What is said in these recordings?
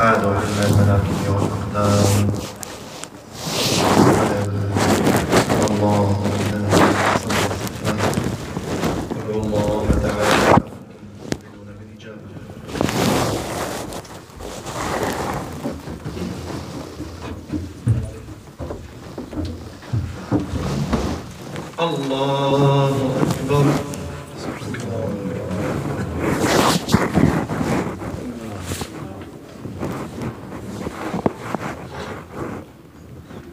عادوا إلى المناكب والأقدام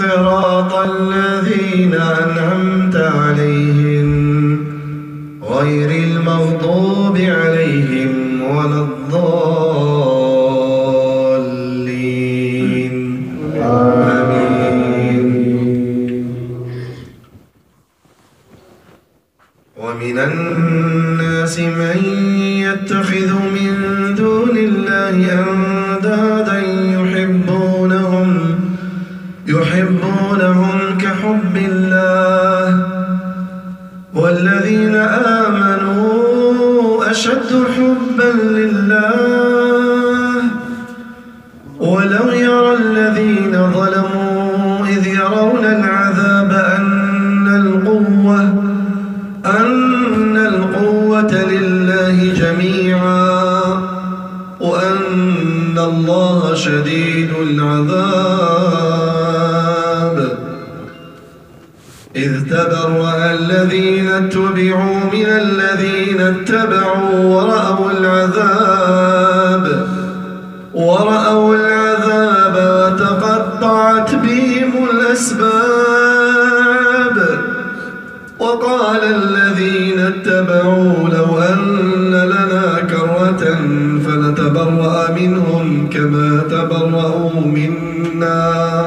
صراط الذين أنعمت حبا لله ولو يرى الذين ظلموا تبرأ الذين اتبعوا من الذين اتبعوا ورأوا العذاب ورأوا العذاب وتقطعت بهم الأسباب. وقال الذين اتبعوا لو أن لنا كرة فنتبرأ منهم كما تبرأوا منا.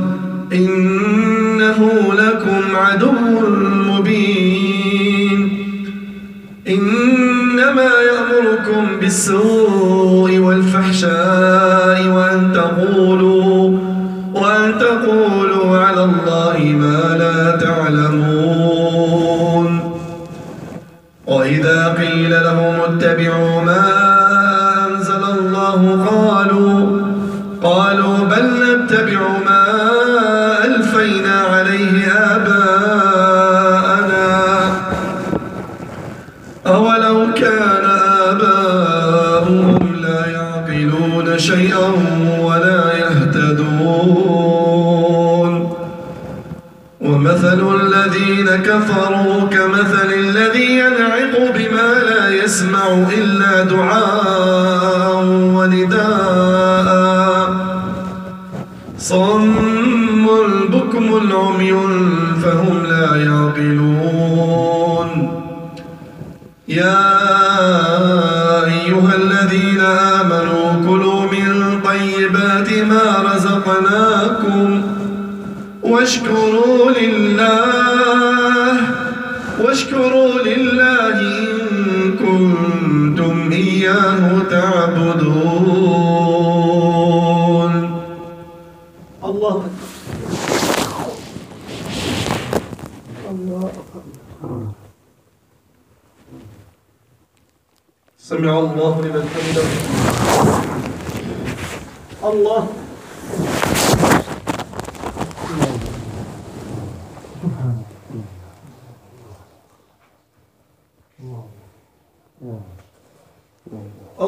إنه لكم عدو مبين. إنما يأمركم بالسوء والفحشاء وأن تقولوا وأن تقولوا على الله ما لا تعلمون. وإذا قيل لهم اتبعوا ما أنزل الله قالوا قالوا بل نتبع ما الذين كفروا كمثل الذي ينعق بما لا يسمع إلا دعاء ونداء. صم بكم العمي فهم لا يعقلون. يا أيها الذين آمنوا كلوا من طيبات ما رزقناكم واشكروا لله واشكروا لله إن كنتم إياه تعبدون. الله الله سمع الله لمن حمده. الله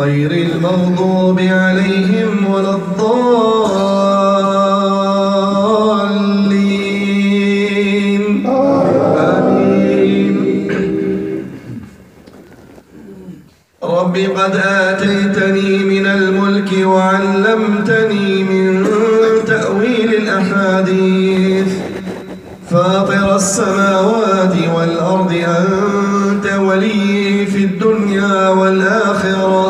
غير المغضوب عليهم ولا الضالين. آمين. رب قد آتيتني من الملك وعلمتني من تأويل الأحاديث. فاطر السماوات والأرض أنت ولي في الدنيا والآخرة.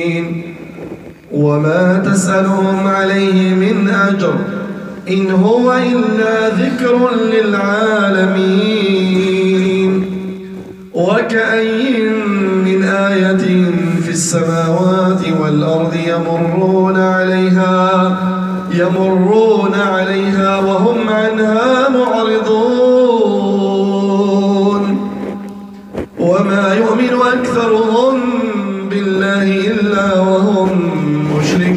وما تسألهم عليه من أجر. إن هو إلا ذكر للعالمين. وكأي من آية في السماوات والأرض يمرون عليها يمرون عليها وهم عنها معرضون. وما يؤمن أكثرهم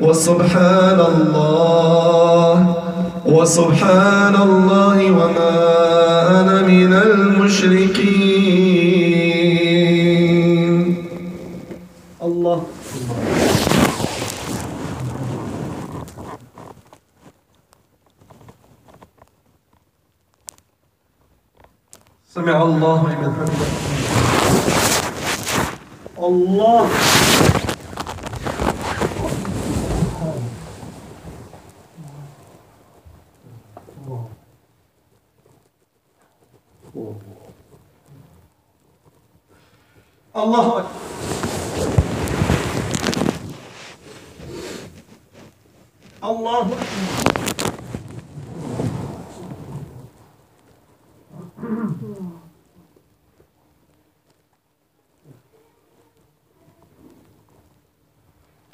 وسبحان الله وسبحان الله وما أنا من المشركين. الله. سمع الله لمن حمده. الله. الله أكبر الله أكبر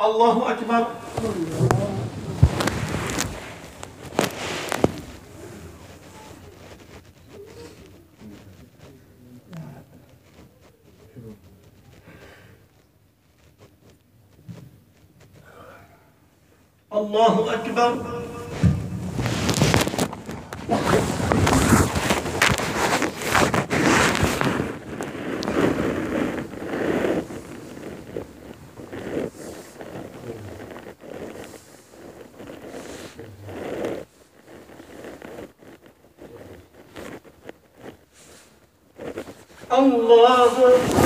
الله أكبر الله أكبر. الله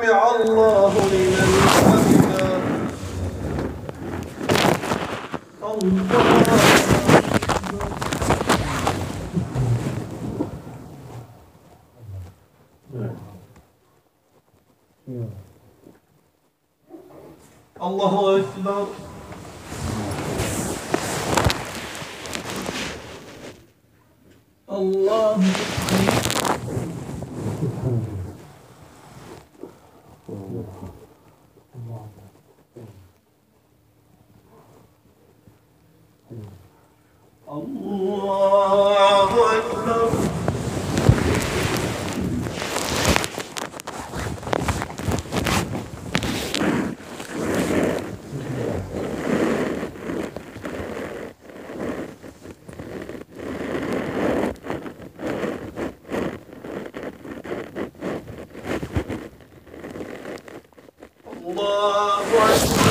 سمع الله لمن حمده. الله الله أكبر. الله أكبر الله أكبر الله أكبر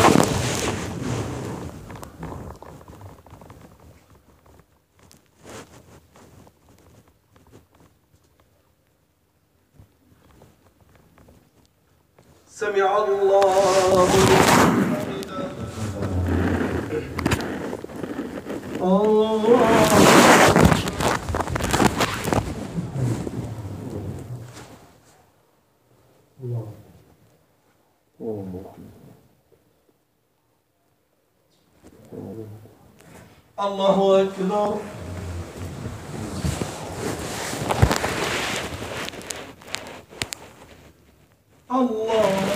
سمع الله لمن حمده الله الله أكبر الله.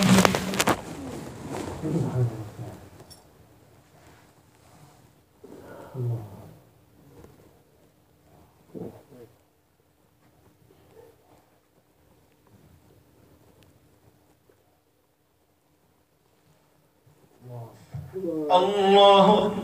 الله أكبر